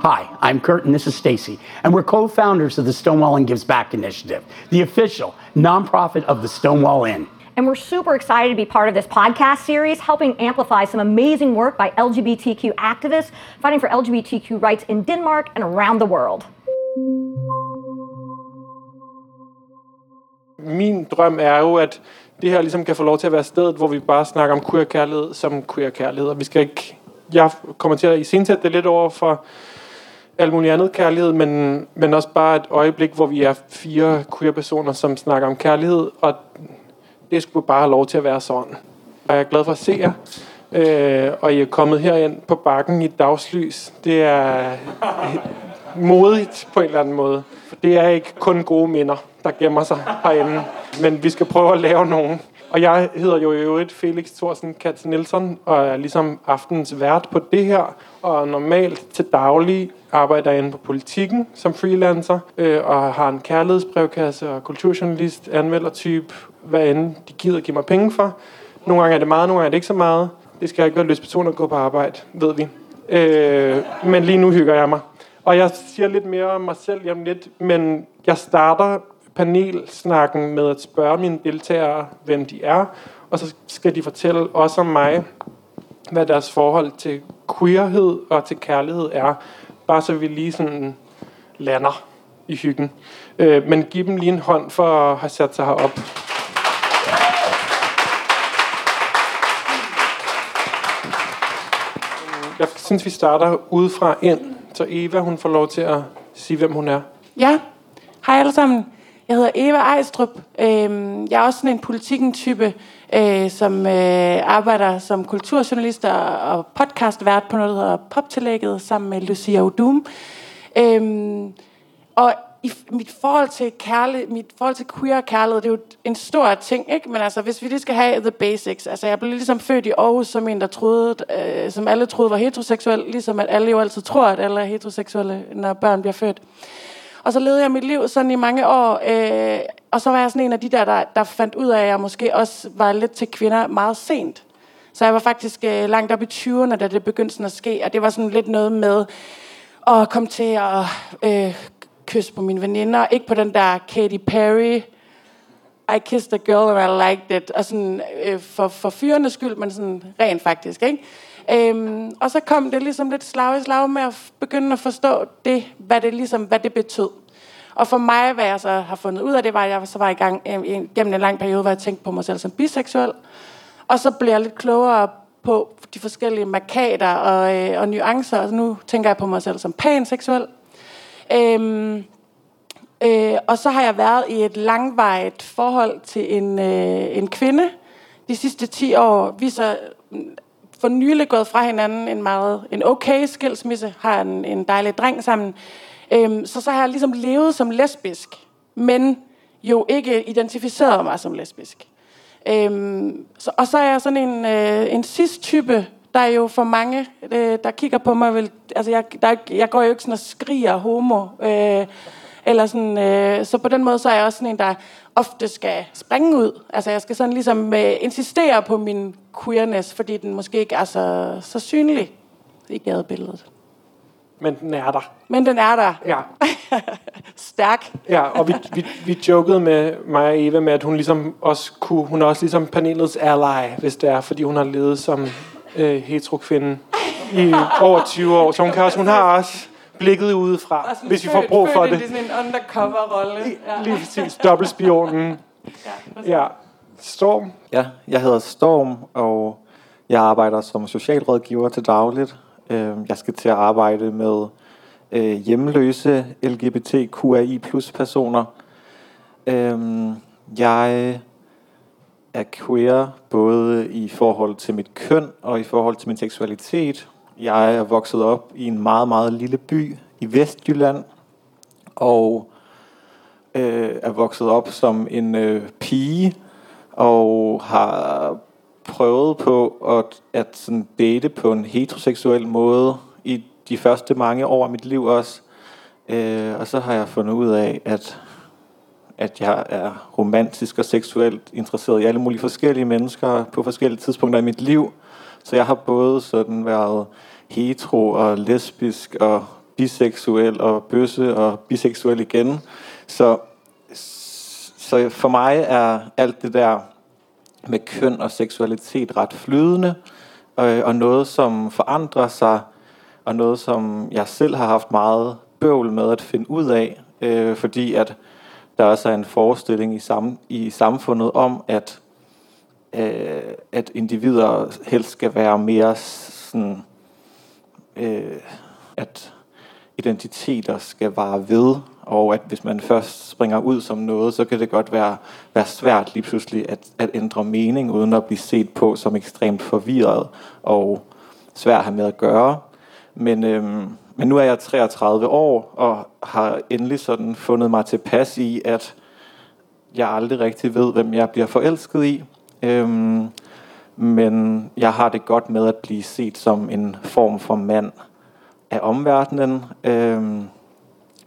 Hi, I'm Kurt and this is Stacy, and we're co-founders of the Stonewall Inn Gives Back initiative, the official nonprofit of the Stonewall Inn. And we're super excited to be part of this podcast series, helping amplify some amazing work by LGBTQ activists fighting for LGBTQ rights in Denmark and around the world. Min drøm er jo, at det her ligesom kan få lov til at være stedet, hvor vi bare snakker om queer kærlighed som queer kærlighed. Og vi skal ikke... Jeg kommer til at iscenesætte det lidt over for alt muligt andet kærlighed, men, men også bare et øjeblik, hvor vi er fire queer personer, som snakker om kærlighed, og det skulle bare have lov til at være sådan. Og jeg er glad for at se jer, øh, og I er kommet herind på bakken i dagslys. Det er modigt på en eller anden måde. For det er ikke kun gode minder, der gemmer sig herinde, men vi skal prøve at lave nogen. Og jeg hedder jo i øvrigt Felix Thorsen Katz Nielsen, og er ligesom aftens vært på det her. Og normalt til daglig arbejder jeg inde på politikken som freelancer, øh, og har en kærlighedsbrevkasse og kulturjournalist, anmeldertype, hvad end de gider give mig penge for. Nogle gange er det meget, nogle gange er det ikke så meget. Det skal ikke være løst betonet at gå på arbejde, ved vi. Øh, men lige nu hygger jeg mig. Og jeg siger lidt mere om mig selv jamen lidt, men jeg starter panelsnakken med at spørge mine deltagere, hvem de er, og så skal de fortælle også om mig, hvad deres forhold til queerhed og til kærlighed er, bare så vi lige sådan lander i hyggen. Øh, men giv dem lige en hånd for at have sat sig herop. Jeg synes, vi starter udefra ind, så Eva hun får lov til at sige, hvem hun er. Ja, hej alle sammen. Jeg hedder Eva Ejstrup. Øhm, jeg er også sådan en politikken-type, øh, som øh, arbejder som kulturjournalist og podcastvært på noget, der hedder Poptillægget, sammen med Lucia Odum. Øhm, og i mit forhold til kærlighed, mit forhold til queer kærlighed, det er jo en stor ting, ikke? Men altså, hvis vi lige skal have the basics, altså jeg blev ligesom født i Aarhus som en, der troede, øh, som alle troede var heteroseksuel, ligesom at alle jo altid tror, at alle er heteroseksuelle, når børn bliver født. Og så levede jeg mit liv sådan i mange år, øh, og så var jeg sådan en af de der, der, der fandt ud af, at jeg måske også var lidt til kvinder meget sent. Så jeg var faktisk øh, langt op i 20'erne, da det begyndte sådan at ske, og det var sådan lidt noget med at komme til at øh, kysse på mine veninder, ikke på den der Katy Perry, I kissed a girl and I liked it, og sådan øh, for, for fyrenes skyld, men sådan rent faktisk, ikke? Øhm, og så kom det ligesom lidt slag i slag med at begynde at forstå det, hvad det ligesom, hvad det betød. Og for mig, hvad jeg så har fundet ud af det, var, at jeg så var i gang øh, gennem en lang periode, hvor jeg tænkte på mig selv som biseksuel. Og så blev jeg lidt klogere på de forskellige markader og, øh, og nuancer, og nu tænker jeg på mig selv som panseksuel. Øhm, øh, og så har jeg været i et langvejt forhold til en, øh, en kvinde de sidste 10 år. Vi så for nylig gået fra hinanden en meget en okay skilsmisse, har en, en dejlig dreng sammen. Øhm, så så har jeg ligesom levet som lesbisk, men jo ikke identificeret mig som lesbisk. Øhm, så, og så er jeg sådan en, øh, en cis-type, der er jo for mange, øh, der kigger på mig, vil, altså jeg, der, jeg går jo ikke sådan og skriger homo, øh, eller sådan, øh, så på den måde, så er jeg også sådan en, der ofte skal springe ud. Altså jeg skal sådan ligesom øh, insistere på min queerness, fordi den måske ikke er så, så synlig i gadebilledet. Men den er der. Men den er der. Ja. Stærk. Ja, og vi, vi, vi jokede med mig og Eva med, at hun ligesom også kunne, hun er også ligesom panelets ally, hvis det er, fordi hun har levet som øh, hetero-kvinde i over 20 år. Så hun, kan også, hun har også blikket udefra, hvis vi får brug for det. Det er sådan en undercover-rolle. Ja. Lige præcis, dobbeltspionen. Ja, Storm. Ja, jeg hedder Storm, og jeg arbejder som socialrådgiver til dagligt. Øhm, jeg skal til at arbejde med øh, hjemløse LGBTQI plus personer. Øhm, jeg er queer både i forhold til mit køn og i forhold til min seksualitet. Jeg er vokset op i en meget, meget lille by i Vestjylland, og øh, er vokset op som en øh, pige, og har prøvet på at, at sådan date på en heteroseksuel måde i de første mange år af mit liv også. Øh, og så har jeg fundet ud af, at, at jeg er romantisk og seksuelt interesseret i alle mulige forskellige mennesker på forskellige tidspunkter i mit liv. Så jeg har både sådan været hetero og lesbisk og biseksuel og bøsse og biseksuel igen. Så, så for mig er alt det der med køn og seksualitet ret flydende, og, og noget, som forandrer sig, og noget, som jeg selv har haft meget bøvl med at finde ud af, øh, fordi at der også er en forestilling i, sam, i samfundet om, at, øh, at individer helst skal være mere sådan, øh, at identiteter skal vare ved, og at hvis man først springer ud som noget, så kan det godt være, være svært lige pludselig at, at ændre mening, uden at blive set på som ekstremt forvirret og svært at have med at gøre. Men, øhm, men nu er jeg 33 år, og har endelig sådan fundet mig tilpas i, at jeg aldrig rigtig ved, hvem jeg bliver forelsket i. Øhm, men jeg har det godt med at blive set som en form for mand af omverdenen. Øhm,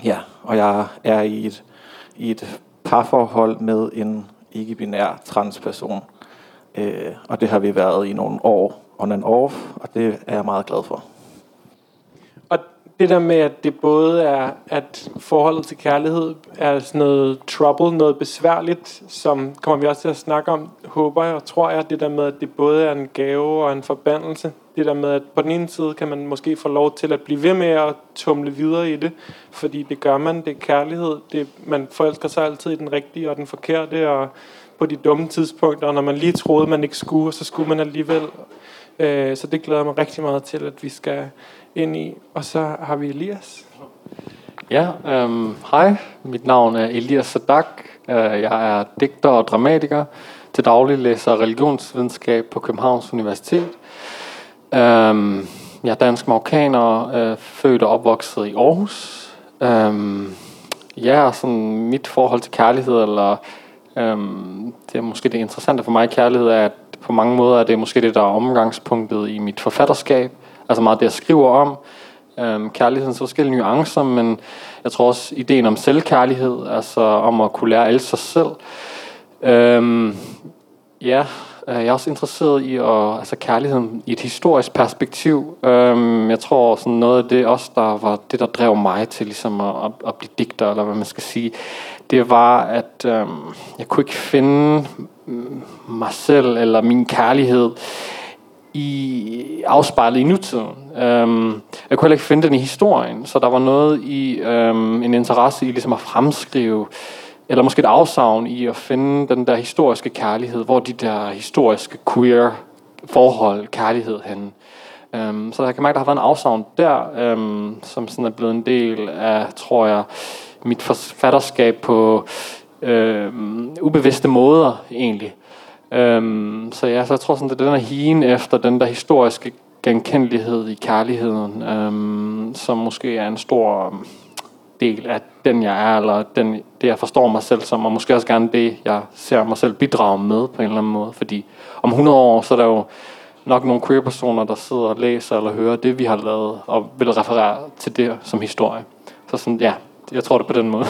ja, og jeg er i et, i et parforhold med en ikke-binær transperson. Øh, og det har vi været i nogle år on and off, og det er jeg meget glad for. Det der med, at det både er, at forholdet til kærlighed er sådan noget trouble, noget besværligt, som kommer vi også til at snakke om, håber jeg og tror jeg, det der med, at det både er en gave og en forbandelse. Det der med, at på den ene side kan man måske få lov til at blive ved med at tumle videre i det, fordi det gør man, det er kærlighed, det, man forelsker sig altid i den rigtige og den forkerte, og på de dumme tidspunkter, og når man lige troede, man ikke skulle, så skulle man alligevel. Øh, så det glæder jeg mig rigtig meget til, at vi skal ind i. Og så har vi Elias. Ja, øhm, hej. Mit navn er Elias Sadak. Øh, jeg er digter og dramatiker. Til daglig læser religionsvidenskab på Københavns Universitet. Øhm, jeg er dansk marokkaner, øh, født og opvokset i Aarhus. Øhm, ja, sådan mit forhold til kærlighed, eller øhm, det er måske det interessante for mig i kærlighed, er, at på mange måder er det måske det, der er omgangspunktet i mit forfatterskab. Altså meget det, jeg skriver om. Øhm, kærlighedens forskellige nuancer, men jeg tror også ideen om selvkærlighed, altså om at kunne lære alt sig selv. Øhm, ja, øh, jeg er også interesseret i at, altså kærligheden i et historisk perspektiv. Øhm, jeg tror sådan noget af det også, der var det, der drev mig til ligesom at, at, at blive digter, eller hvad man skal sige, det var, at øhm, jeg kunne ikke finde mig selv eller min kærlighed i afspejlet i nutiden. Øhm, jeg kunne heller ikke finde den i historien, så der var noget i øhm, en interesse i ligesom at fremskrive, eller måske et afsavn i at finde den der historiske kærlighed, hvor de der historiske queer forhold, kærlighed hen. Øhm, så jeg kan mærke, at der har været en afsavn der, øhm, som sådan er blevet en del af, tror jeg, mit forfatterskab på øhm, ubevidste måder egentlig. Øhm, så ja, så jeg tror sådan, det er den her hien efter den der historiske genkendelighed i kærligheden, øhm, som måske er en stor del af den, jeg er, eller den, det, jeg forstår mig selv som, og måske også gerne det, jeg ser mig selv bidrage med på en eller anden måde. Fordi om 100 år, så er der jo nok nogle queer-personer, der sidder og læser eller hører det, vi har lavet, og vil referere til det som historie. Så sådan, ja, jeg tror det på den måde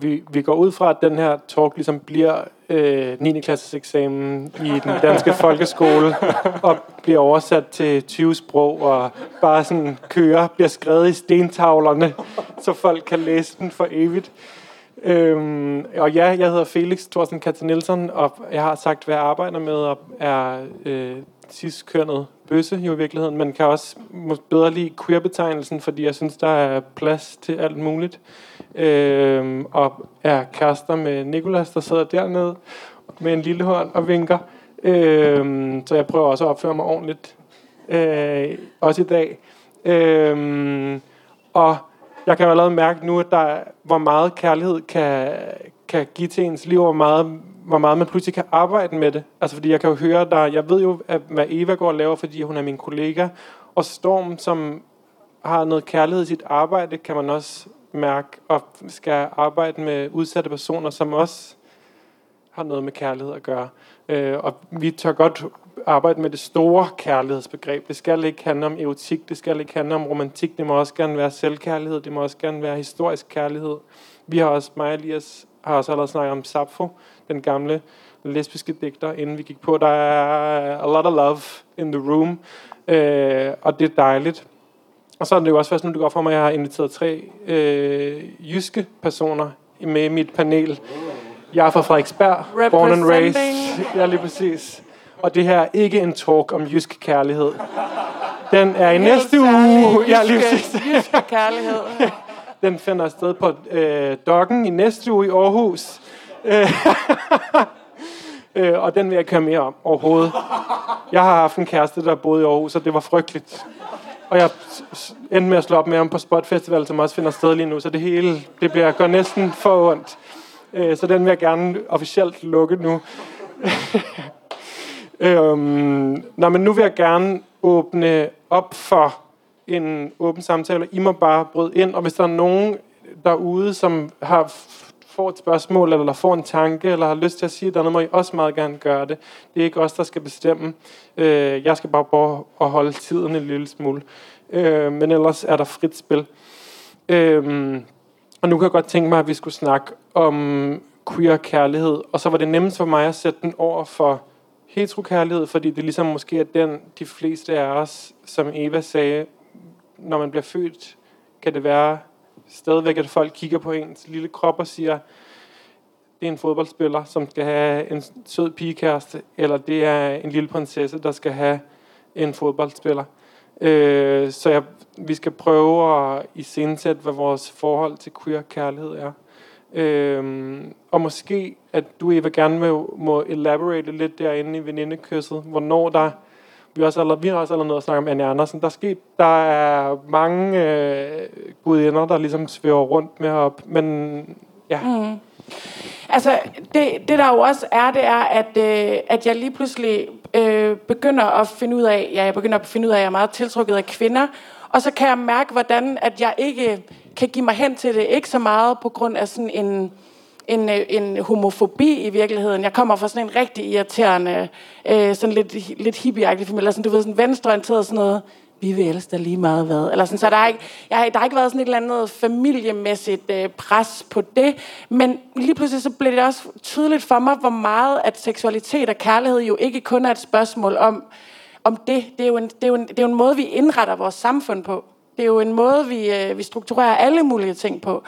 vi, vi går ud fra, at den her talk ligesom bliver øh, 9. klasses eksamen i den danske folkeskole, og bliver oversat til 20 sprog, og bare sådan kører, bliver skrevet i stentavlerne, så folk kan læse den for evigt. Øhm, og ja, jeg hedder Felix Thorsten Katze Nielsen, og jeg har sagt, hvad jeg arbejder med, og er øh, cis-kønnet bøsse jo i virkeligheden, men kan også bedre lide queer-betegnelsen, fordi jeg synes, der er plads til alt muligt. Øhm, og er kærester med Nikolas, der sidder dernede med en lille hånd og vinker. Øh, så jeg prøver også at opføre mig ordentligt, øh, også i dag. Øh, og jeg kan jo allerede mærke nu, at der, hvor meget kærlighed kan, kan give til ens liv, og hvor meget, hvor meget man pludselig kan arbejde med det. Altså fordi jeg kan jo høre, der, jeg ved jo, at, hvad Eva går og laver, fordi hun er min kollega, og Storm, som har noget kærlighed i sit arbejde, kan man også mærke, og skal arbejde med udsatte personer, som også har noget med kærlighed at gøre. Øh, og vi tør godt arbejde med det store kærlighedsbegreb. Det skal ikke handle om erotik, det skal ikke handle om romantik, det må også gerne være selvkærlighed, det må også gerne være historisk kærlighed. Vi har også, mig og Elias, har også allerede snakket om Sappho, den gamle lesbiske digter, inden vi gik på. Der er a lot of love in the room, øh, og det er dejligt. Og så er det jo også først nu, det går for mig, at jeg har inviteret tre øh, jyske personer med i mit panel. Jeg er fra Frederiksberg, born and raised. Ja, lige præcis. Og det her er ikke en talk om jysk kærlighed. Den er i næste uge. Ja, lige præcis. Jyske, jyske kærlighed. Den finder sted på øh, Dokken i næste uge i Aarhus. Øh, og den vil jeg ikke høre mere om overhovedet. Jeg har haft en kæreste, der boede i Aarhus, og det var frygteligt. Og jeg endte med at slå op med ham på Spot Festival, som også finder sted lige nu, så det hele det bliver gør næsten for ondt. Øh, så den vil jeg gerne officielt lukke nu. øhm, nå, men nu vil jeg gerne åbne op for en åben samtale. I må bare bryde ind, og hvis der er nogen derude, som har får et spørgsmål, eller får en tanke, eller har lyst til at sige et andet, må I også meget gerne gøre det. Det er ikke os, der skal bestemme. Øh, jeg skal bare prøve at holde tiden en lille smule. Øh, men ellers er der frit spil. Øh, og nu kan jeg godt tænke mig, at vi skulle snakke om queer kærlighed. Og så var det nemmest for mig at sætte den over for heterokærlighed, fordi det ligesom måske er den, de fleste af os, som Eva sagde, når man bliver født, kan det være stadigvæk, at folk kigger på ens lille krop og siger, det er en fodboldspiller, som skal have en sød pigekæreste, eller det er en lille prinsesse, der skal have en fodboldspiller. Øh, så jeg, vi skal prøve at iscenesætte, hvad vores forhold til queer kærlighed er. Øh, og måske, at du, Eva, gerne må, må elaborate lidt derinde i venindekysset, hvornår der, vi, også allerede, vi har også allerede noget at snakke om Anne Andersen, der er, sket, der er mange øh, gudinder, der ligesom svæver rundt med op, men ja, mm. Altså, det, det der jo også er, det er, at, øh, at jeg lige pludselig øh, begynder at finde ud af, ja, jeg begynder at finde ud af, at jeg er meget tiltrukket af kvinder, og så kan jeg mærke, hvordan at jeg ikke kan give mig hen til det, ikke så meget på grund af sådan en, en, øh, en homofobi i virkeligheden. Jeg kommer fra sådan en rigtig irriterende, øh, sådan lidt, lidt hippieagtig familie, eller sådan, du ved, sådan venstreorienteret sådan noget, vi vil ellers da lige meget hvad. Eller sådan, så der har, ikke, jeg, der har ikke været sådan et eller andet familiemæssigt øh, pres på det. Men lige pludselig så blev det også tydeligt for mig, hvor meget at seksualitet og kærlighed jo ikke kun er et spørgsmål om, om det. Det er, jo en, det, er jo en, det er jo en måde, vi indretter vores samfund på. Det er jo en måde, vi, øh, vi strukturerer alle mulige ting på.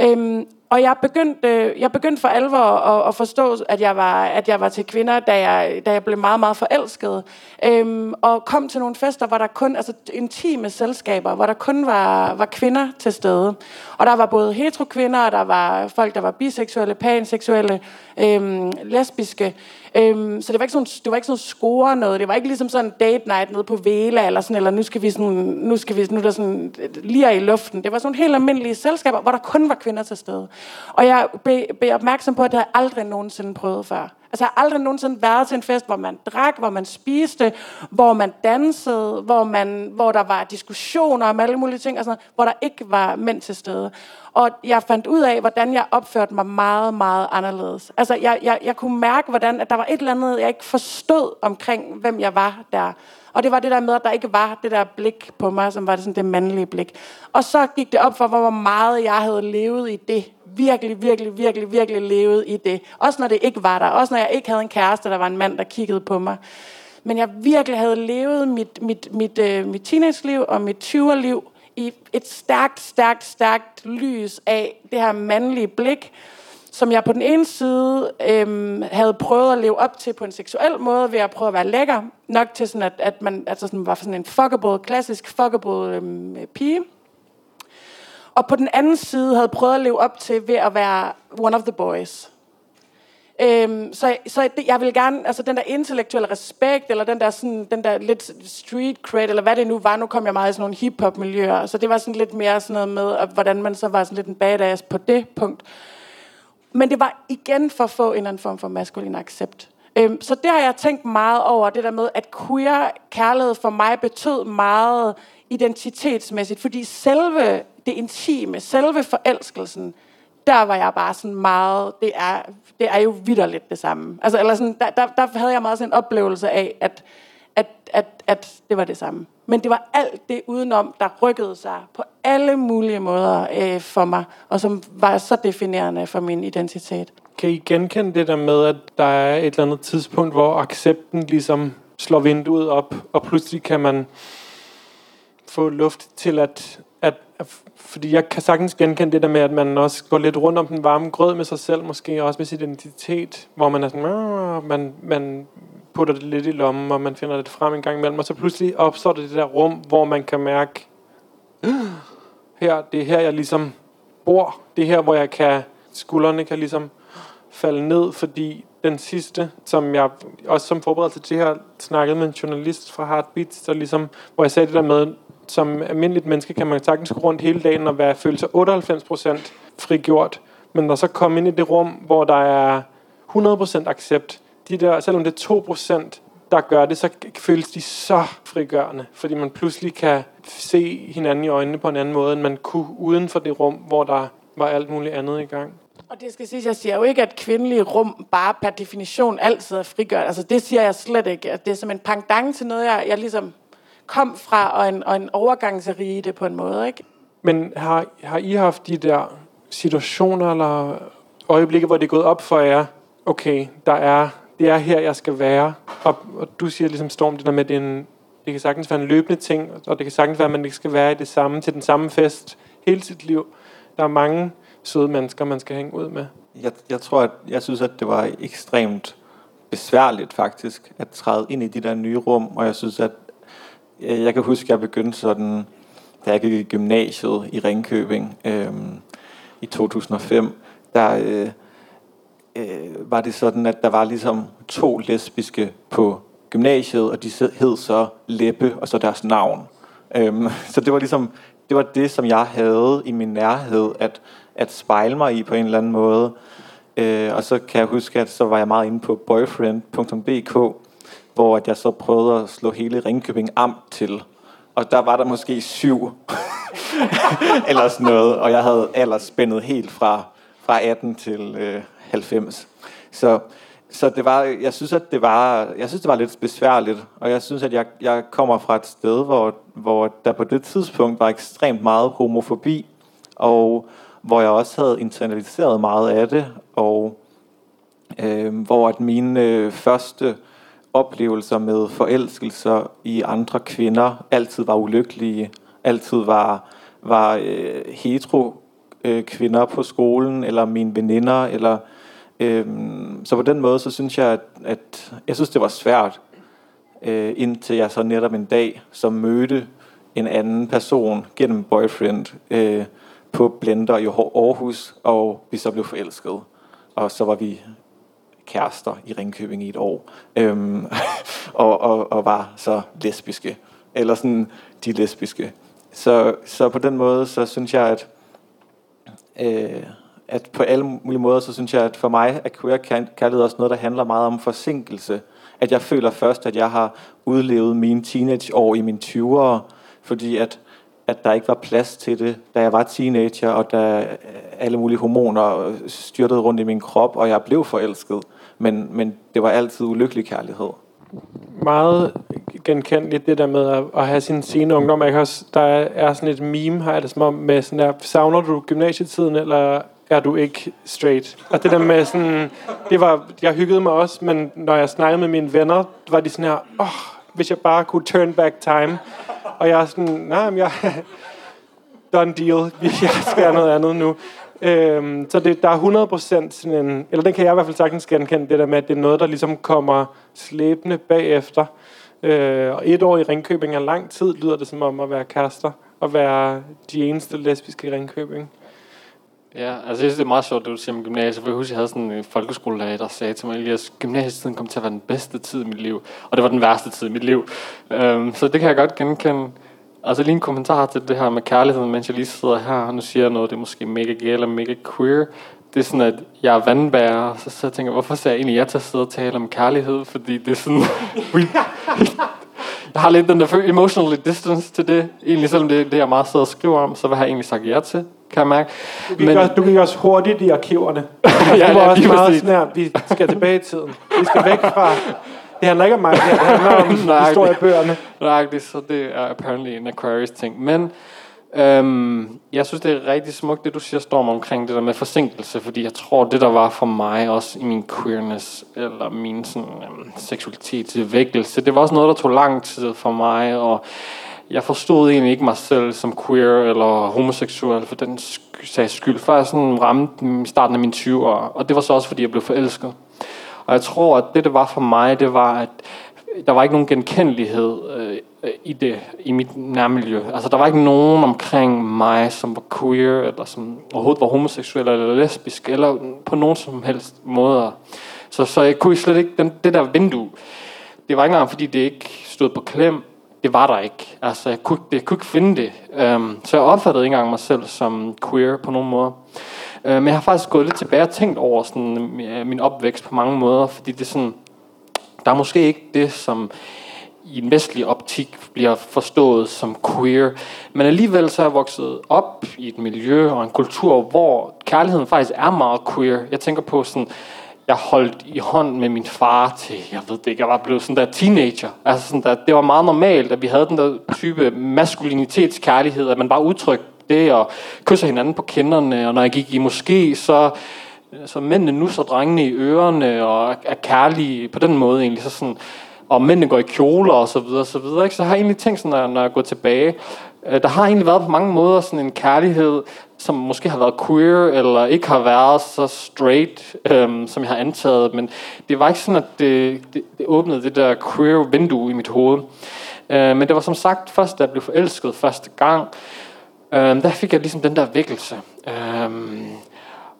Øhm, og jeg begyndte, jeg begyndte for alvor at, at forstå, at jeg, var, at jeg var til kvinder, da jeg, da jeg blev meget, meget forelsket. Øhm, og kom til nogle fester, hvor der kun, altså intime selskaber, hvor der kun var, var kvinder til stede. Og der var både hetero-kvinder, og der var folk, der var biseksuelle, panseksuelle, øhm, lesbiske. Øhm, så det var ikke sådan, det var ikke sådan score noget. Det var ikke ligesom sådan date night nede på Vela, eller sådan, eller nu skal vi sådan, nu skal vi, nu er der sådan lige i luften. Det var sådan helt almindelige selskaber, hvor der kun var kvinder til stede. Og jeg blev, blev opmærksom på, at det havde jeg aldrig nogensinde prøvet før. Altså, jeg har aldrig nogensinde været til en fest, hvor man drak, hvor man spiste, hvor man dansede, hvor, man, hvor der var diskussioner om alle mulige ting, og sådan noget, hvor der ikke var mænd til stede. Og jeg fandt ud af, hvordan jeg opførte mig meget, meget anderledes. Altså, jeg, jeg, jeg kunne mærke, hvordan at der var et eller andet, jeg ikke forstod omkring, hvem jeg var der. Og det var det der med, at der ikke var det der blik på mig, som var det sådan det mandlige blik. Og så gik det op for, hvor meget jeg havde levet i det. Virkelig, virkelig, virkelig, virkelig levet i det. Også når det ikke var der. Også når jeg ikke havde en kæreste, der var en mand, der kiggede på mig. Men jeg virkelig havde levet mit, mit, mit, øh, mit, mit teenage-liv og mit 20'er-liv i et stærkt, stærkt, stærkt lys af det her mandlige blik, som jeg på den ene side øhm, havde prøvet at leve op til på en seksuel måde, ved at prøve at være lækker, nok til sådan, at, at man altså sådan, var sådan en fuckable, klassisk fuckable øhm, pige. Og på den anden side havde prøvet at leve op til ved at være one of the boys. Øhm, så så det, jeg vil gerne, altså den der intellektuelle respekt, eller den der, sådan, den der lidt street cred, eller hvad det nu var, nu kom jeg meget i sådan nogle hip-hop miljøer, så det var sådan lidt mere sådan noget med, at, hvordan man så var sådan lidt en badass på det punkt. Men det var igen for at få en eller anden form for maskulin accept. Øhm, så det har jeg tænkt meget over, det der med, at queer kærlighed for mig betød meget identitetsmæssigt, fordi selve det intime, selve forelskelsen, der var jeg bare sådan meget, det er, det er jo vidderligt det samme. Altså, eller sådan, der, der, der havde jeg meget sådan en oplevelse af, at, at, at, at det var det samme. Men det var alt det udenom, der rykkede sig på alle mulige måder øh, for mig, og som var så definerende for min identitet. kan I genkende det der med, at der er et eller andet tidspunkt, hvor accepten ligesom slår vinduet op, og pludselig kan man få luft til at, at, at fordi jeg kan sagtens genkende det der med, at man også går lidt rundt om den varme grød med sig selv, måske også med sin identitet, hvor man er sådan, ah, man, man putter det lidt i lommen, og man finder det frem en gang imellem, og så pludselig opstår det det der rum, hvor man kan mærke, ah, her, det er her, jeg ligesom bor. Det er her, hvor jeg kan, skuldrene kan ligesom falde ned, fordi den sidste, som jeg også som forberedelse til det her, snakkede med en journalist fra Heartbeats, der ligesom, hvor jeg sagde det der med, som almindeligt menneske kan man sagtens gå rundt hele dagen og være, føle sig 98% frigjort, men når så kommer ind i det rum, hvor der er 100% accept, de der, selvom det er 2%, der gør det, så føles de så frigørende, fordi man pludselig kan se hinanden i øjnene på en anden måde, end man kunne uden for det rum, hvor der var alt muligt andet i gang. Og det skal siges, jeg siger jo ikke, at kvindelige rum bare per definition altid er frigørende. Altså det siger jeg slet ikke. Det er som en pangdang til noget, jeg, jeg ligesom kom fra, og en, og en overgangsrige det på en måde, ikke? Men har, har I haft de der situationer eller øjeblikke, hvor det er gået op for jer, okay, der er, det er her, jeg skal være, og, og du siger ligesom Storm, det der med, at det, er en, det kan sagtens være en løbende ting, og det kan sagtens være, at man ikke skal være i det samme, til den samme fest hele sit liv. Der er mange søde mennesker, man skal hænge ud med. Jeg, jeg tror, at jeg synes, at det var ekstremt besværligt faktisk at træde ind i de der nye rum, og jeg synes, at Øh, jeg, kan huske, at jeg begyndte sådan, da jeg gik i gymnasiet i Ringkøbing øh, i 2005, der øh, øh, var det sådan, at der var ligesom to lesbiske på gymnasiet, og de hed- hed så Leppe, og så deres navn. Øhm, så det var ligesom, det var det, som jeg havde i min nærhed, at, at spejle mig i på en eller anden måde. Øh, og så kan jeg huske, at så var jeg meget inde på boyfriend.dk, hvor at jeg så prøvede at slå hele Ringkøbing Amt til. Og der var der måske syv, eller sådan noget, og jeg havde aldersspændet helt fra, fra 18 til øh, 90. Så, så det var, jeg synes, at det var, jeg synes, det var lidt besværligt, og jeg synes, at jeg, jeg kommer fra et sted, hvor, hvor der på det tidspunkt var ekstremt meget homofobi, og hvor jeg også havde internaliseret meget af det, og øh, hvor at mine øh, første oplevelser med forelskelser i andre kvinder altid var ulykkelige, altid var, var øh, hetero øh, kvinder på skolen, eller mine veninder, eller Øh, så på den måde, så synes jeg, at, at jeg synes, det var svært, øh, indtil jeg så netop en dag, som mødte en anden person gennem boyfriend øh, på Blender i Aarhus, og vi så blev forelsket. Og så var vi kærester i Ringkøbing i et år, øhm, og, og, og var så lesbiske, eller sådan de lesbiske. Så, så på den måde, så synes jeg, at øh, at på alle mulige måder, så synes jeg, at for mig er queer kærlighed også noget, der handler meget om forsinkelse. At jeg føler først, at jeg har udlevet mine teenageår i mine 20'ere, fordi at, at der ikke var plads til det, da jeg var teenager, og da alle mulige hormoner styrtede rundt i min krop, og jeg blev forelsket. Men, men det var altid ulykkelig kærlighed. Meget genkendeligt det der med at, at have sin sene ungdom. Jeg kan også, der er, sådan et meme, har jeg det som om, med sådan der, savner du gymnasietiden, eller er du ikke straight? Og det der med sådan, det var, jeg hyggede mig også, men når jeg snakkede med mine venner, var de sådan her, åh, oh, hvis jeg bare kunne turn back time. Og jeg er sådan, nej, men jeg, done deal, jeg skal noget andet nu. Øhm, så det, der er 100% sådan en, eller den kan jeg i hvert fald sagtens genkende, det der med, at det er noget, der ligesom kommer slæbende bagefter. Øh, og et år i Ringkøbing er lang tid, lyder det som om at være kærester, og være de eneste lesbiske i Ringkøbing. Ja, altså jeg synes, det er meget sjovt, det du siger om gymnasiet, for jeg husker, jeg havde sådan en folkeskolelærer, der sagde til mig, at gymnasietiden kom til at være den bedste tid i mit liv, og det var den værste tid i mit liv. Øhm, så det kan jeg godt genkende. Altså lige en kommentar til det her med kærligheden, mens jeg lige sidder her, og nu siger jeg noget, det er måske mega gay eller mega queer. Det er sådan, at jeg er vandbærer, så, så jeg tænker hvorfor ser jeg egentlig jeg til at sidde og tale om kærlighed? Fordi det er sådan... jeg har lidt den der emotionally distance til det. Egentlig selvom det det, jeg meget sidder og skriver om, så vil jeg egentlig sagt ja til kan jeg mærke. Du gik, Men, også, du gik også hurtigt i arkiverne. ja, du var ja, også meget sådan her, vi skal tilbage i tiden. Vi skal væk fra... Det handler ikke om mig, det handler om historiebøgerne. Det, så det er apparently en Aquarius ting. Men Øhm, jeg synes, det er rigtig smukt, det du siger, Storm, omkring det der med forsinkelse, fordi jeg tror, det der var for mig også i min queerness, eller min sådan, øhm, seksualitetsvækkelse, det var også noget, der tog lang tid for mig, og jeg forstod egentlig ikke mig selv som queer eller homoseksuel for den sags skyld, før jeg sådan ramte i starten af mine 20'ere, og det var så også, fordi jeg blev forelsket. Og jeg tror, at det, det var for mig, det var, at der var ikke nogen genkendelighed øh, i det i mit nærmiljø. Altså der var ikke nogen omkring mig, som var queer eller som overhovedet var homoseksuel eller lesbisk eller på nogen som helst måde. Så så jeg kunne slet ikke den, det der vindue. Det var ikke engang fordi det ikke stod på klem. Det var der ikke. Altså jeg kunne, jeg kunne ikke finde det. Um, så jeg opfattede ikke engang mig selv som queer på nogen måde. Øh, men jeg har faktisk gået lidt tilbage og tænkt over sådan, øh, min opvækst på mange måder, fordi det er sådan der er måske ikke det, som i en vestlig optik bliver forstået som queer. Men alligevel så er jeg vokset op i et miljø og en kultur, hvor kærligheden faktisk er meget queer. Jeg tænker på sådan, jeg holdt i hånd med min far til, jeg ved det ikke, jeg var blevet sådan der teenager. Altså sådan der, det var meget normalt, at vi havde den der type maskulinitetskærlighed, at man bare udtrykte det og kysser hinanden på kinderne, og når jeg gik i måske, så så mændene nu så drengene i ørerne og er kærlige på den måde egentlig. Så sådan, og mændene går i kjoler og så videre, og så videre. Ikke? Så jeg har egentlig tænkt sådan, når, når jeg går tilbage, øh, der har egentlig været på mange måder sådan en kærlighed, som måske har været queer, eller ikke har været så straight, øhm, som jeg har antaget. Men det var ikke sådan, at det, det, det åbnede det der queer vindue i mit hoved. Øh, men det var som sagt først, da jeg blev forelsket første gang, øh, der fik jeg ligesom den der vækkelse. Øh,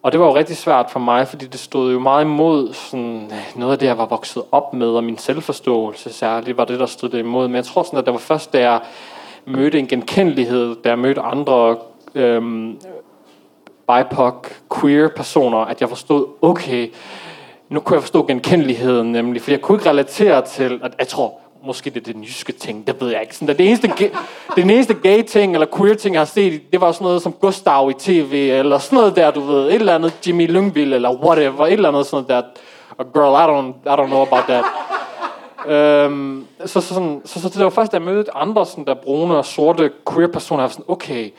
og det var jo rigtig svært for mig, fordi det stod jo meget imod sådan, øh, noget af det, jeg var vokset op med, og min selvforståelse særligt var det, der stod det imod. Men jeg tror sådan, at det var først, da jeg mødte en genkendelighed, da jeg mødte andre øhm, BIPOC, queer personer, at jeg forstod, okay, nu kunne jeg forstå genkendeligheden nemlig, for jeg kunne ikke relatere til, at jeg tror, måske det er den jyske ting, det ved jeg ikke. Sådan, det, eneste, det eneste gay ting, eller queer ting, jeg har set, det var sådan noget som Gustav i tv, eller sådan noget der, du ved, et eller andet Jimmy Lyngvild, eller whatever, et eller andet sådan der. A girl, I don't, I don't know about that. øhm, så, så, sådan, så, så, det var først, da jeg mødte andre sådan der brune og sorte queer personer, jeg var sådan, okay,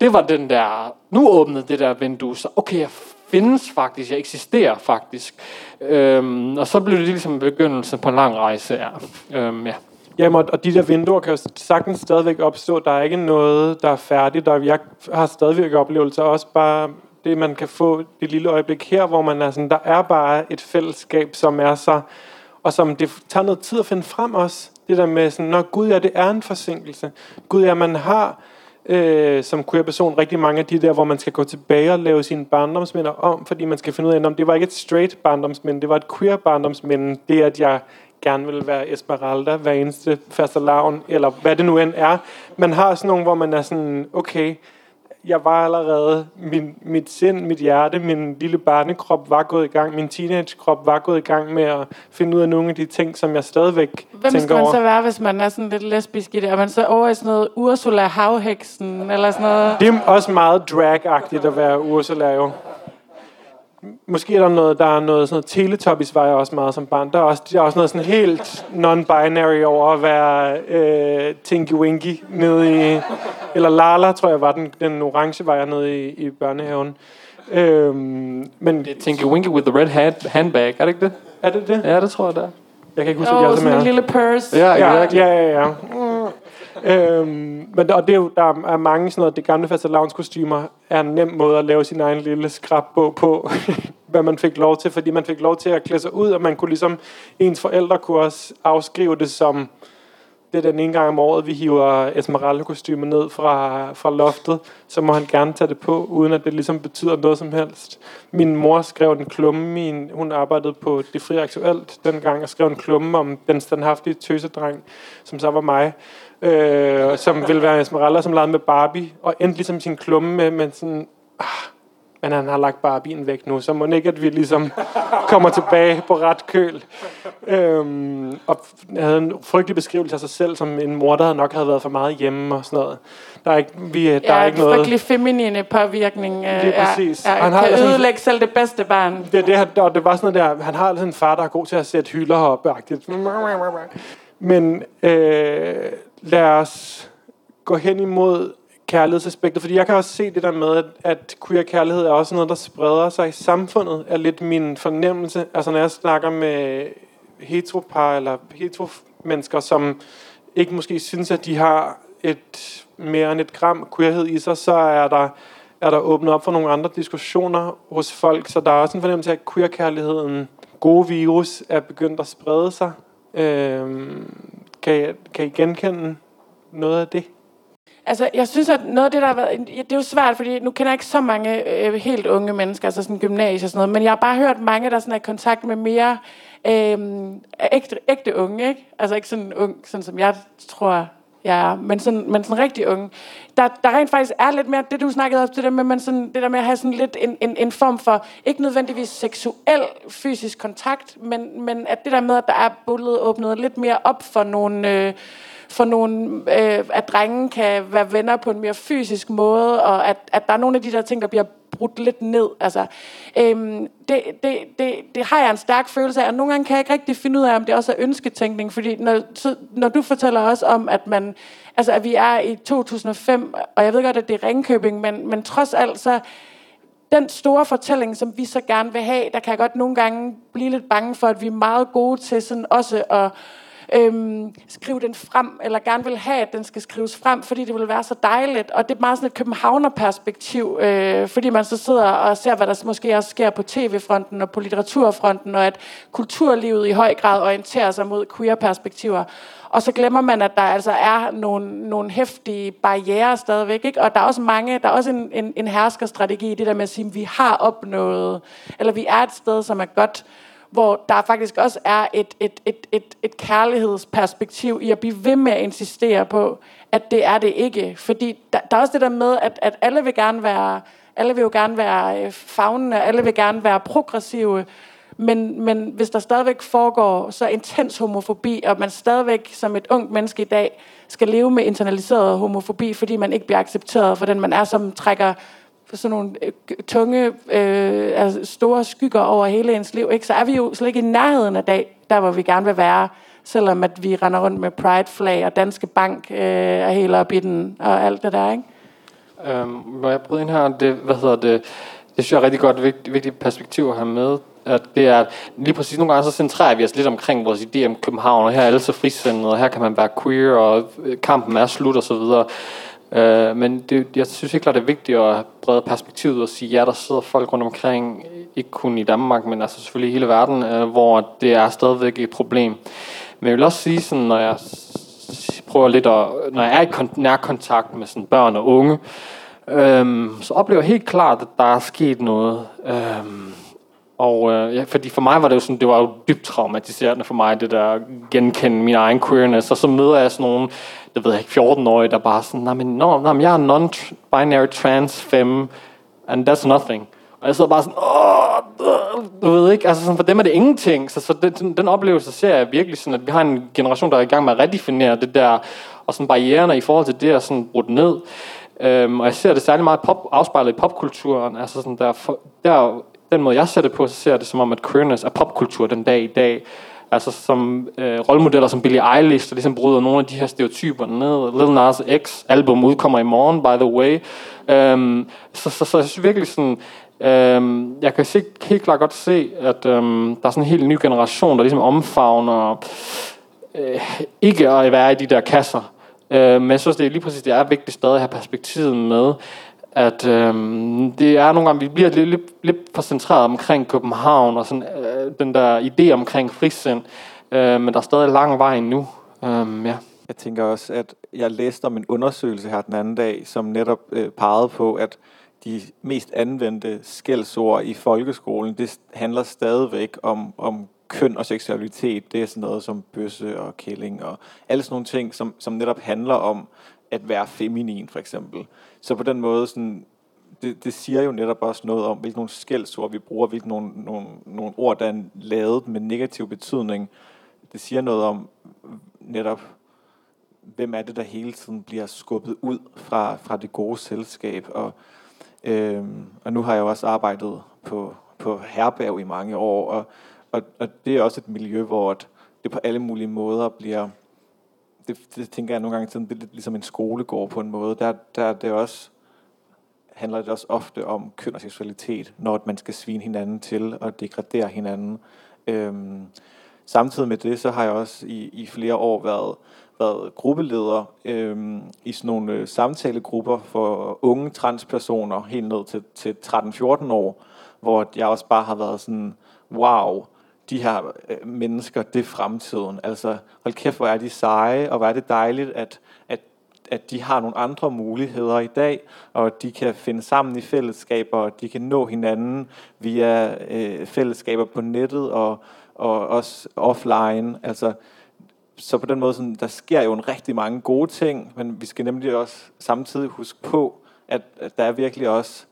det var den der, nu åbnede det der vindue, så okay, jeg findes faktisk, jeg eksisterer faktisk. Øhm, og så blev det ligesom begyndelsen på en lang rejse. Ja. Øhm, ja. Jamen, og de der vinduer kan jo sagtens stadigvæk opstå. Der er ikke noget, der er færdigt. Der, jeg har stadigvæk oplevelser, også bare det, man kan få det lille øjeblik her, hvor man er sådan, der er bare et fællesskab, som er så, og som det tager noget tid at finde frem også. Det der med sådan, når Gud ja, det er en forsinkelse. Gud ja, man har øh, som queer-person rigtig mange af de der, hvor man skal gå tilbage og lave sine barndomsminder om, fordi man skal finde ud af, om det var ikke et straight barndomsminde, det var et queer barndomsminde, det at jeg gerne vil være Esmeralda hver eneste fastelavn, eller hvad det nu end er. Man har sådan nogle, hvor man er sådan, okay, jeg var allerede, min, mit sind, mit hjerte, min lille barnekrop var gået i gang, min teenagekrop var gået i gang med at finde ud af nogle af de ting, som jeg stadigvæk Hvem tænker skal man over. så være, hvis man er sådan lidt lesbisk i det? Er man så over i sådan noget Ursula Havheksen, eller sådan noget? Det er også meget drag-agtigt at være Ursula jo. Måske er der noget, der er noget sådan noget Teletubbies var jeg også meget som barn. Der er også, der er også noget sådan helt non-binary over at være øh, Tinky Winky nede i... Eller Lala, tror jeg var den, den orange var jeg nede i, i børnehaven. Øhm, men Det er Tinky Winky with the red hand, handbag, er det ikke det? er det det? Ja, det tror jeg, det er. Jeg kan ikke huske, Åh, hvad jeg oh, sådan en lille purse. Ja, Ja, exactly. ja, ja, ja. Øhm, men der, og det er jo, der er mange sådan noget, det gamle fastelavns kostymer er en nem måde at lave sin egen lille skrabbog på, hvad man fik lov til, fordi man fik lov til at klæde sig ud, og man kunne ligesom, ens forældre kunne også afskrive det som, det er den ene gang om året, vi hiver Esmeralda-kostymer ned fra, fra loftet, så må han gerne tage det på, uden at det ligesom betyder noget som helst. Min mor skrev en klumme, min, hun arbejdede på Det Fri Aktuelt dengang, og skrev en klumme om den standhaftige tøsedreng, som så var mig, øh, som ville være Esmeralda, som legede med Barbie, og endte ligesom sin klumme med, med sådan, ah, men han har lagt Barbien væk nu, så må ikke, at vi ligesom kommer tilbage på ret køl. Øhm, og havde en frygtelig beskrivelse af sig selv, som en mor, der nok havde været for meget hjemme og sådan noget. Der er ikke, vi, der Ja, er ikke noget... frygtelig feminine påvirkning. øh, Lige præcis. Ja, Han ja, har kan sådan- ødelægge selv det bedste barn. Det, er det, han- og det var sådan noget der, han har altid en far, der er god til at sætte hylder op. Men øh, lad os gå hen imod kærlighedsaspektet, fordi jeg kan også se det der med, at, at queer kærlighed er også noget, der spreder sig i samfundet, er lidt min fornemmelse. Altså når jeg snakker med heteropar eller heteromennesker, som ikke måske synes, at de har et mere end et gram queerhed i sig, så er der, er der åbnet op for nogle andre diskussioner hos folk. Så der er også en fornemmelse af, at queer-kærligheden, gode virus, er begyndt at sprede sig. Øhm, kan, I, kan I genkende noget af det? Altså, jeg synes, at noget af det, der har været... Det er jo svært, fordi nu kender jeg ikke så mange øh, helt unge mennesker, altså sådan gymnasie og sådan noget, men jeg har bare hørt mange, der sådan er i kontakt med mere øh, ægte, ægte unge, ikke? Altså ikke sådan ung, sådan som jeg tror, jeg er, men sådan, men sådan rigtig unge. Der, der rent faktisk er lidt mere, det du snakkede om, det der med, man sådan, det der med at have sådan lidt en, en, en form for, ikke nødvendigvis seksuel fysisk kontakt, men, men at det der med, at der er bullet åbnet lidt mere op for nogle... Øh, for nogle, øh, at drenge kan være venner på en mere fysisk måde, og at, at der er nogle af de der ting, der bliver brudt lidt ned. Altså, øhm, det, det, det, det har jeg en stærk følelse af, og nogle gange kan jeg ikke rigtig finde ud af, om det også er ønsketænkning, fordi når, så, når du fortæller os om, at man, altså at vi er i 2005, og jeg ved godt, at det er Ringkøbing, men, men trods alt så, den store fortælling, som vi så gerne vil have, der kan jeg godt nogle gange blive lidt bange for, at vi er meget gode til sådan også at øhm, skrive den frem, eller gerne vil have, at den skal skrives frem, fordi det vil være så dejligt. Og det er meget sådan et københavnerperspektiv, øh, fordi man så sidder og ser, hvad der måske også sker på tv-fronten og på litteraturfronten, og at kulturlivet i høj grad orienterer sig mod queer-perspektiver. Og så glemmer man, at der altså er nogle, nogle hæftige barriere stadigvæk. Ikke? Og der er også mange, der er også en, en, en herskerstrategi i det der med at sige, at vi har opnået, eller vi er et sted, som er godt, hvor der faktisk også er et, et, et, et, et kærlighedsperspektiv i at blive ved med at insistere på, at det er det ikke. Fordi der, der er også det der med, at, at alle vil gerne være, alle vil jo gerne være øh, fagnende, alle vil gerne være progressive, men, men hvis der stadigvæk foregår så intens homofobi, og man stadigvæk som et ungt menneske i dag skal leve med internaliseret homofobi, fordi man ikke bliver accepteret for den man er, som trækker sådan nogle øh, tunge, øh, altså store skygger over hele ens liv, ikke? så er vi jo slet ikke i nærheden af dag, der hvor vi gerne vil være, selvom at vi render rundt med Pride-flag og Danske Bank øh, er helt op i den, og alt det der, ikke? Øhm, må jeg bryde ind her, det, hvad hedder det, det synes jeg er rigtig godt vigtigt, vigtigt perspektiv at have med, at det er, lige præcis nogle gange så centrerer vi os lidt omkring vores idé om København, og her er alle så frisindet, og her kan man være queer, og øh, kampen er slut, og så videre. Øh, men det, jeg synes ikke klart, det er vigtigt at brede perspektivet og sige, ja, der sidder folk rundt omkring, ikke kun i Danmark, men altså selvfølgelig i hele verden, øh, hvor det er stadigvæk et problem. Men jeg vil også sige, sådan, når jeg prøver lidt at, når jeg er i nær kontakt med sådan børn og unge, øhm, så oplever jeg helt klart, at der er sket noget. Øhm, og øh, ja, fordi for mig var det jo sådan, det var jo dybt traumatiserende for mig, det der genkende min egen queerness. Og så møder jeg sådan nogle, det ved jeg ikke, 14-årige, der bare sådan, nej, men, no, nej, men jeg er non-binary trans femme, and that's nothing. Og jeg sidder bare sådan, åh, du ved ikke, altså sådan, for dem er det ingenting. Så, så den, den oplevelse ser jeg virkelig sådan, at vi har en generation, der er i gang med at redefinere det der, og sådan barriererne i forhold til det, er sådan brudt ned. Øhm, og jeg ser det særlig meget pop, afspejlet i popkulturen. Altså sådan der, for, der den måde, jeg ser det på, så ser jeg det som om, at queerness er popkultur den dag i dag. Altså som øh, rollemodeller som Billie Eilish, der ligesom bryder nogle af de her stereotyper ned. Lil Nas X album udkommer i morgen, by the way. Øhm, så, så, så jeg synes virkelig sådan, øhm, jeg kan se, helt klart godt se, at øhm, der er sådan en helt ny generation, der ligesom omfavner øh, ikke at være i de der kasser. Øh, men jeg synes, det er lige præcis, det er vigtigt stadig at have perspektivet med, at øhm, det er nogle gange, vi bliver lidt, lidt, lidt for centreret omkring København, og sådan, øh, den der idé omkring frisind, øh, men der er stadig lang vej nu. Øhm, ja. Jeg tænker også, at jeg læste om en undersøgelse her den anden dag, som netop øh, pegede på, at de mest anvendte skældsord i folkeskolen, det handler stadigvæk om, om køn og seksualitet. Det er sådan noget som bøsse og kælling og alle sådan nogle ting, som, som netop handler om at være feminin, for eksempel. Så på den måde, sådan, det, det siger jo netop også noget om, hvilke nogle skældsord vi bruger, hvilke nogle, nogle, nogle ord, der er lavet med negativ betydning. Det siger noget om netop, hvem er det, der hele tiden bliver skubbet ud fra, fra det gode selskab. Og, øhm, og nu har jeg jo også arbejdet på, på herberg i mange år, og, og, og det er også et miljø, hvor det på alle mulige måder bliver det, det tænker jeg nogle gange, sådan, det er lidt ligesom en skolegård på en måde. Der, der er det også, handler det også ofte om køn og seksualitet, når man skal svine hinanden til og degradere hinanden. Øhm, samtidig med det, så har jeg også i, i flere år været, været gruppeleder øhm, i sådan nogle øh, samtalegrupper for unge transpersoner helt ned til, til 13-14 år, hvor jeg også bare har været sådan, wow, de her øh, mennesker, det er fremtiden. Altså, hold kæft, hvor er de seje, og hvor er det dejligt, at, at, at de har nogle andre muligheder i dag, og de kan finde sammen i fællesskaber, og de kan nå hinanden via øh, fællesskaber på nettet, og, og også offline. Altså, så på den måde, sådan, der sker jo en rigtig mange gode ting, men vi skal nemlig også samtidig huske på, at, at der er virkelig også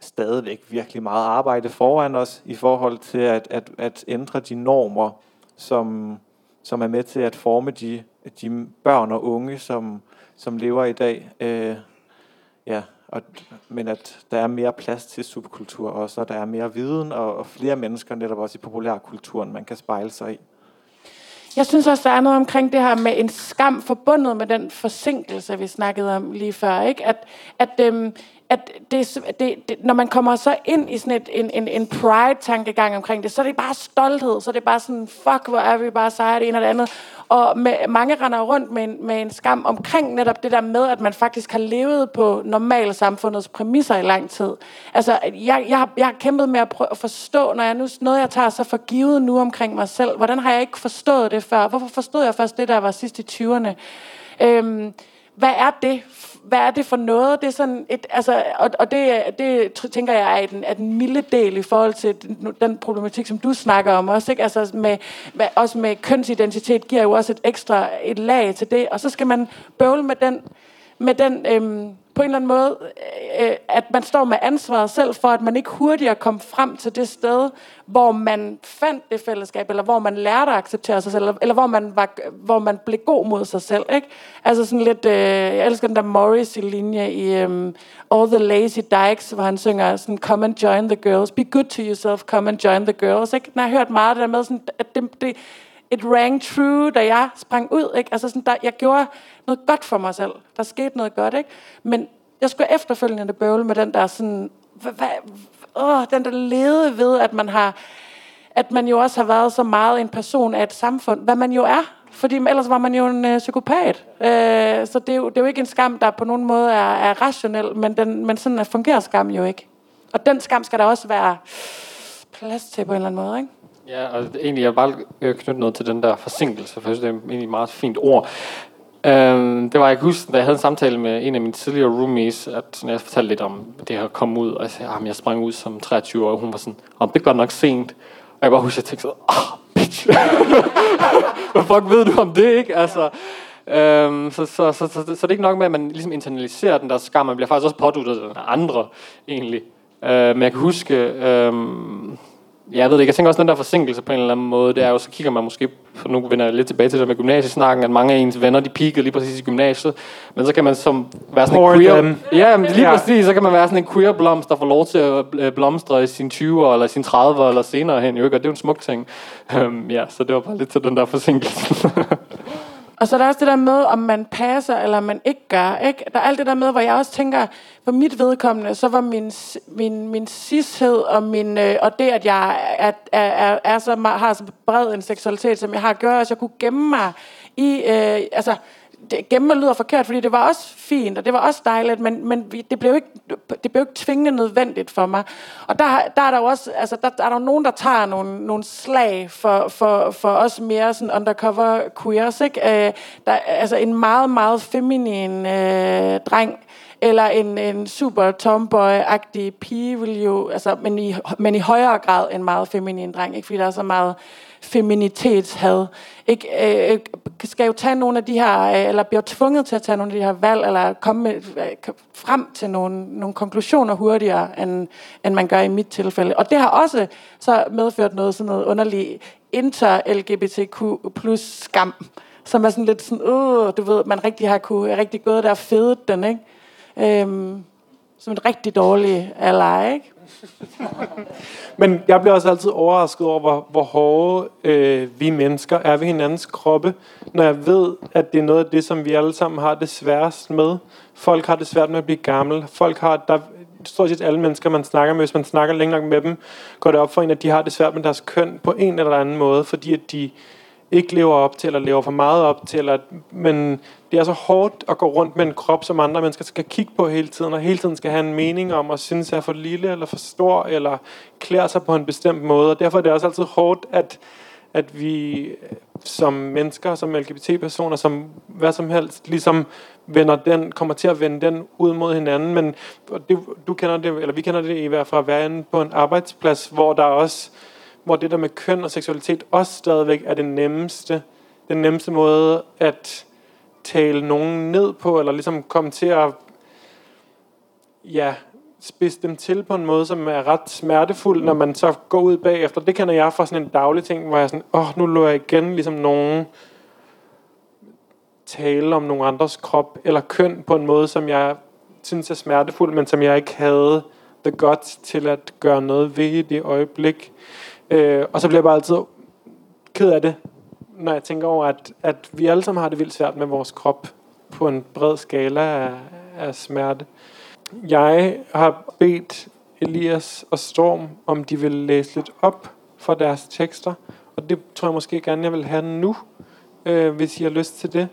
stadigvæk virkelig meget arbejde foran os i forhold til at, at, at ændre de normer, som, som er med til at forme de, de børn og unge, som, som lever i dag. Øh, ja, og, men at der er mere plads til subkultur også, og der er mere viden og, og flere mennesker netop også i populærkulturen, man kan spejle sig i. Jeg synes også, der er noget omkring det her med en skam forbundet med den forsinkelse, vi snakkede om lige før. Ikke? At, at øhm, at det, det, det, når man kommer så ind i sådan et, en, en, en pride-tankegang omkring det, så er det bare stolthed, så er det bare sådan, fuck, hvor er vi bare sejre det ene og det andet. Og med, mange render rundt med en, med en skam omkring netop det der med, at man faktisk har levet på normal samfundets præmisser i lang tid. Altså, jeg, jeg, har, jeg har kæmpet med at prøve at forstå, når jeg nu, noget jeg tager så for givet nu omkring mig selv, hvordan har jeg ikke forstået det før? Hvorfor forstod jeg først det, der var sidst i 20'erne? Øhm, hvad er det? Hvad er det for noget? Det er sådan et, altså, og, og det, det tænker jeg er den, er den milde del i forhold til den, den problematik, som du snakker om også. Ikke? Altså med, med, også med kønsidentitet giver jo også et ekstra et lag til det, og så skal man bøvle med den, med den øhm, på en eller anden måde, øh, øh, at man står med ansvaret selv for, at man ikke hurtigere kom frem til det sted, hvor man fandt det fællesskab, eller hvor man lærte at acceptere sig selv, eller, eller hvor, man var, hvor man blev god mod sig selv. Ikke? Altså sådan lidt, øh, jeg elsker den der Morrissey-linje i um, All the Lazy Dykes, hvor han synger sådan, come and join the girls, be good to yourself, come and join the girls. Ikke? Når jeg hørt meget det der med, sådan, at det, det, it rang true, da jeg sprang ud. Ikke? Altså sådan, der, jeg gjorde noget godt for mig selv. Der skete noget godt, ikke? Men jeg skulle efterfølgende bøvle med den der sådan, hvad, åh, den der lede ved, at man har, at man jo også har været så meget en person af et samfund, hvad man jo er. Fordi ellers var man jo en øh, psykopat. Øh, så det er, jo, det er jo ikke en skam, der på nogen måde er, er rationel, men, den, men sådan fungerer skam jo ikke. Og den skam skal der også være plads til på en eller anden måde, ikke? Ja, og egentlig, jeg vil bare øh, knytte noget til den der forsinkelse, for jeg synes, det er egentlig et meget fint ord. Øhm, det var, jeg kan huske, da jeg havde en samtale med en af mine tidligere roomies, at når jeg fortalte lidt om det her kom ud, og jeg sagde, ah, at jeg sprang ud som 23 år, og hun var sådan, om det er godt nok sent. Og jeg bare husker, at jeg tænkte sådan, ah, bitch, hvad fuck ved du om det, ikke? Altså, øhm, så, så, så, så, så, så, det er ikke nok med, at man ligesom internaliserer den der skam, man bliver faktisk også påduttet af andre, egentlig. Øh, men jeg kan huske, øh, Ja, jeg ved det ikke. Jeg tænker også, den der forsinkelse på en eller anden måde, det er jo, så kigger man måske, for nu vender jeg lidt tilbage til det med gymnasiesnakken, at mange af ens venner, de peakede lige præcis i gymnasiet, men så kan man som være sådan en queer... Them. Ja, lige ja. præcis, så kan man være sådan en queer blomst, der får lov til at øh, blomstre i sine 20'er, eller sine 30'er, eller senere hen, jo ikke? Og det er jo en smuk ting. Um, ja, så det var bare lidt til den der forsinkelse. Og så er der også det der med, om man passer, eller man ikke gør. Ikke? Der er alt det der med, hvor jeg også tænker, for mit vedkommende, så var min, min, min sidshed, og, min, øh, og det, at jeg er, er, er, er så, har så bred en seksualitet, som jeg har gjort, at jeg kunne gemme mig i, øh, altså, det, gemme lyder forkert, fordi det var også fint, og det var også dejligt, men, men det, blev ikke, det blev ikke tvingende nødvendigt for mig. Og der, der er der jo også, altså der, der er der nogen, der tager nogle, nogle slag for, for, for os mere sådan undercover queers, ikke? Øh, der, altså en meget, meget feminin øh, dreng, eller en, en super tomboy-agtig pige vil jo, altså, men, i, men i højere grad en meget feminin dreng, ikke? fordi der er så meget feminitetshad. Ikke, øh, øh, skal jo tage nogle af de her, øh, eller bliver tvunget til at tage nogle af de her valg, eller komme med, øh, frem til nogle, nogle konklusioner hurtigere, end, end man gør i mit tilfælde. Og det har også så medført noget sådan noget underligt inter-LGBTQ plus skam, som er sådan lidt sådan, øh, du ved, man rigtig har kunne, rigtig gået der og fedet den, ikke? Øhm, som et rigtig dårligt ally, ikke? Men jeg bliver også altid overrasket over, hvor, hvor hårde øh, vi mennesker er ved hinandens kroppe, når jeg ved, at det er noget af det, som vi alle sammen har det sværest med. Folk har det svært med at blive gammel. Folk har, der, stort set alle mennesker, man snakker med, hvis man snakker længe nok med dem, går det op for en, at de har det svært med deres køn på en eller anden måde, fordi at de ikke lever op til, eller lever for meget op til, eller, men det er så hårdt at gå rundt med en krop, som andre mennesker skal kigge på hele tiden, og hele tiden skal have en mening om, og synes er for lille, eller for stor, eller klæder sig på en bestemt måde, og derfor er det også altid hårdt, at, at vi som mennesker, som LGBT-personer, som hvad som helst, ligesom vender den, kommer til at vende den ud mod hinanden, men det, du kender det, eller vi kender det i hvert fald at være inde på en arbejdsplads, hvor der også hvor det der med køn og seksualitet også stadigvæk er det nemmeste, den nemmeste måde at tale nogen ned på, eller ligesom komme til at ja, spidse dem til på en måde, som er ret smertefuld, når man så går ud bagefter. Det kender jeg fra sådan en daglig ting, hvor jeg sådan, åh, oh, nu lå jeg igen ligesom nogen tale om nogen andres krop eller køn på en måde, som jeg synes er smertefuld, men som jeg ikke havde the guts til at gøre noget ved i det øjeblik. Øh, og så bliver jeg bare altid ked af det, når jeg tænker over, at, at vi alle sammen har det vildt svært med vores krop på en bred skala af, af smerte. Jeg har bedt Elias og Storm, om de vil læse lidt op for deres tekster, og det tror jeg måske gerne, jeg vil have nu, øh, hvis I har lyst til det.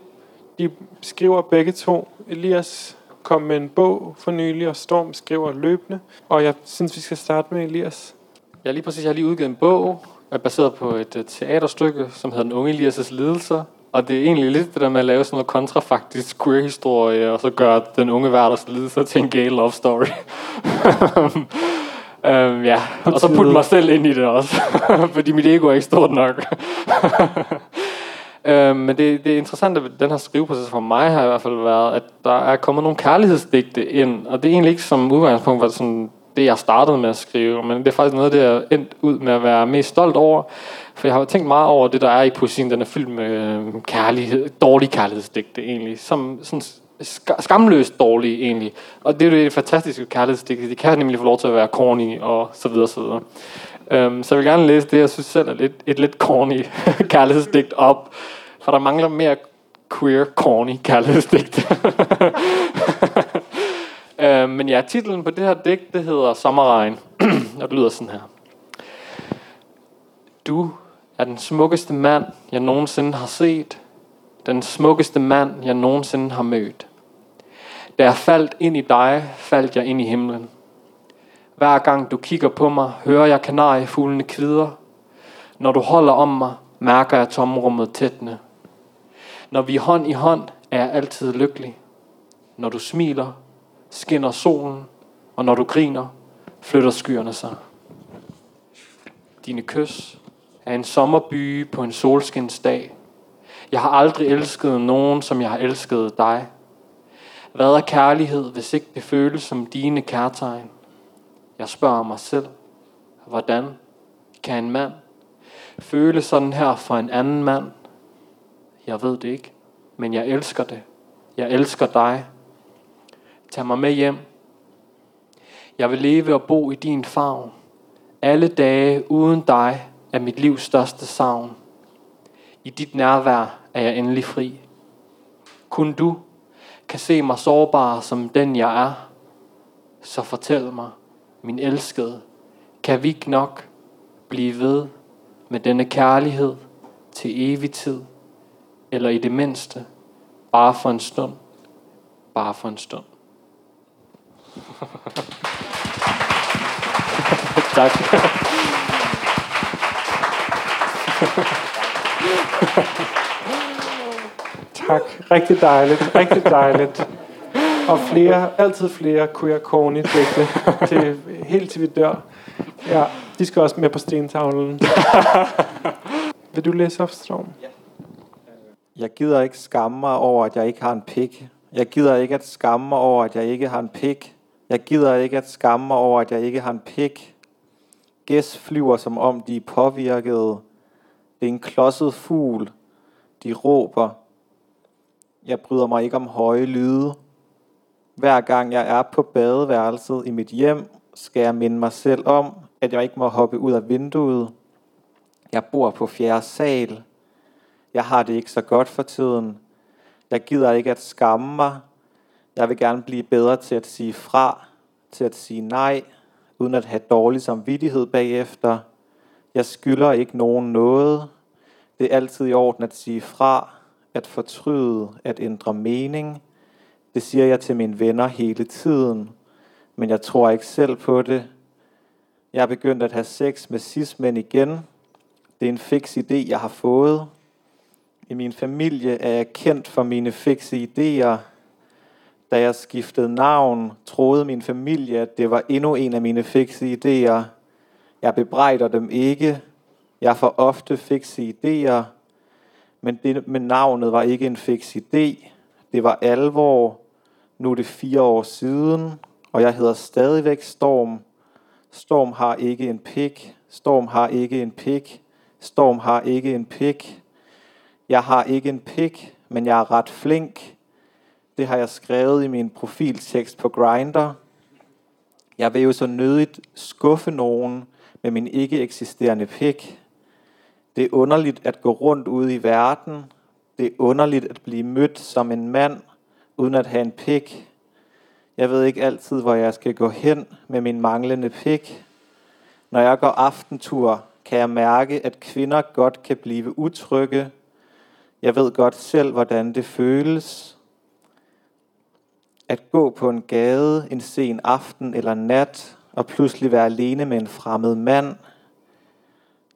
De skriver begge to. Elias kom med en bog for nylig, og Storm skriver løbende, og jeg synes, vi skal starte med Elias. Ja, lige præcis. Jeg har lige udgivet en bog, er baseret på et uh, teaterstykke, som hedder Den unge Elias' lidelser. Og det er egentlig lidt det der med at lave sådan noget kontrafaktisk queer-historie, og så gøre den unge Werders lidelser til en gay love story. um, ja, og så putte mig selv ind i det også, fordi mit ego er ikke stort nok. um, men det, det er interessant, at den her skriveproces for mig har i hvert fald været, at der er kommet nogle kærlighedsdigte ind, og det er egentlig ikke som udgangspunkt, var sådan det, jeg startede med at skrive, men det er faktisk noget, det er endt ud med at være mest stolt over, for jeg har tænkt meget over det, der er i poesien. Den er fyldt med øh, kærlighed, dårlig kærlighedsdigte egentlig, som sådan skamløst dårlige egentlig. Og det er jo det fantastiske kærlighedsdigte. De kan nemlig få lov til at være corny og så videre, så videre. Um, så jeg vil gerne læse det, jeg synes selv er lidt, et lidt corny kærlighedsdigt op, for der mangler mere queer, corny kærlighedsdigt. Øh, men ja, titlen på det her digt, det hedder Sommerregn. og det lyder sådan her. Du er den smukkeste mand, jeg nogensinde har set. Den smukkeste mand, jeg nogensinde har mødt. Da jeg faldt ind i dig, faldt jeg ind i himlen. Hver gang du kigger på mig, hører jeg kanariefuglene kvider. Når du holder om mig, mærker jeg tomrummet tætne. Når vi er hånd i hånd, er jeg altid lykkelig. Når du smiler, skinner solen, og når du griner, flytter skyerne sig. Dine kys er en sommerby på en solskinsdag. Jeg har aldrig elsket nogen, som jeg har elsket dig. Hvad er kærlighed, hvis ikke det føles som dine kærtegn? Jeg spørger mig selv, hvordan kan en mand føle sådan her for en anden mand? Jeg ved det ikke, men jeg elsker det. Jeg elsker dig. Tag mig med hjem. Jeg vil leve og bo i din favn. Alle dage uden dig er mit livs største savn. I dit nærvær er jeg endelig fri. Kun du kan se mig sårbar som den jeg er. Så fortæl mig, min elskede, kan vi ikke nok blive ved med denne kærlighed til evig tid, eller i det mindste, bare for en stund, bare for en stund. tak. tak. Rigtig dejligt. Rigtig dejligt. Og flere, altid flere queer corny digte, til, helt til vi dør. Ja, de skal også med på stentavlen. Vil du læse op, Storm? Jeg gider ikke skamme mig over, at jeg ikke har en pik. Jeg gider ikke at skamme mig over, at jeg ikke har en pik. Jeg gider ikke at skamme mig over, at jeg ikke har en pik. Gæs flyver, som om de er påvirkede. Det er en klodset fugl. De råber. Jeg bryder mig ikke om høje lyde. Hver gang jeg er på badeværelset i mit hjem, skal jeg minde mig selv om, at jeg ikke må hoppe ud af vinduet. Jeg bor på fjerde sal. Jeg har det ikke så godt for tiden. Jeg gider ikke at skamme mig. Jeg vil gerne blive bedre til at sige fra, til at sige nej, uden at have dårlig samvittighed bagefter. Jeg skylder ikke nogen noget. Det er altid i orden at sige fra, at fortryde, at ændre mening. Det siger jeg til mine venner hele tiden, men jeg tror ikke selv på det. Jeg er begyndt at have sex med cis-mænd igen. Det er en fix idé, jeg har fået. I min familie er jeg kendt for mine fikse idéer. Da jeg skiftede navn, troede min familie, at det var endnu en af mine fikse idéer. Jeg bebrejder dem ikke. Jeg får ofte fikse idéer, men, det, men navnet var ikke en fiks idé. Det var alvor. Nu er det fire år siden, og jeg hedder stadigvæk Storm. Storm har ikke en pik. Storm har ikke en pik. Storm har ikke en pik. Jeg har ikke en pik, men jeg er ret flink. Det har jeg skrevet i min profiltekst på Grinder. Jeg vil jo så nødigt skuffe nogen med min ikke eksisterende pik. Det er underligt at gå rundt ude i verden. Det er underligt at blive mødt som en mand, uden at have en pik. Jeg ved ikke altid, hvor jeg skal gå hen med min manglende pik. Når jeg går aftentur, kan jeg mærke, at kvinder godt kan blive utrygge. Jeg ved godt selv, hvordan det føles. At gå på en gade en sen aften eller nat, og pludselig være alene med en fremmed mand.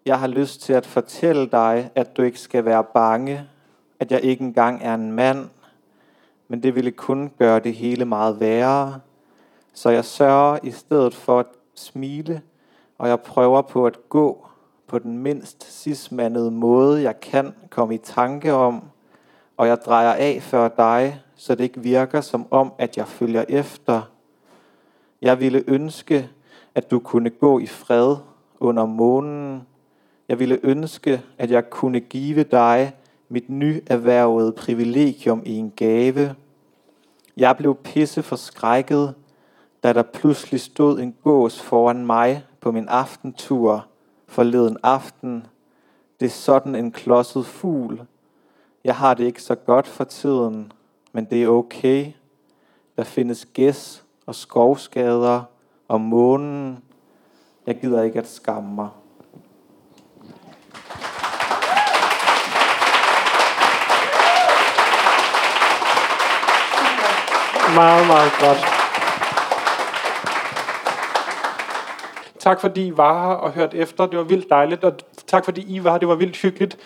Jeg har lyst til at fortælle dig, at du ikke skal være bange, at jeg ikke engang er en mand, men det ville kun gøre det hele meget værre. Så jeg sørger i stedet for at smile, og jeg prøver på at gå på den mindst sidstmandede måde, jeg kan komme i tanke om, og jeg drejer af før dig, så det ikke virker som om, at jeg følger efter. Jeg ville ønske, at du kunne gå i fred under månen. Jeg ville ønske, at jeg kunne give dig mit nyerhvervede privilegium i en gave. Jeg blev pisse forskrækket, da der pludselig stod en gås foran mig på min aftentur forleden aften. Det er sådan en klodset fugl. Jeg har det ikke så godt for tiden, men det er okay. Der findes gæs og skovskader og månen. Jeg gider ikke at skamme mig. Meget, meget godt. Tak fordi I var her og hørte efter. Det var vildt dejligt, og tak fordi I var her. Det var vildt hyggeligt.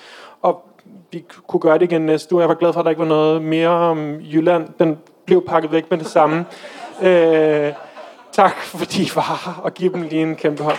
Og vi kunne gøre det igen næste uge. Jeg var glad for, at der ikke var noget mere om Jylland. Den blev pakket væk med det samme. Øh, tak fordi I var her, og giv dem lige en kæmpe hånd.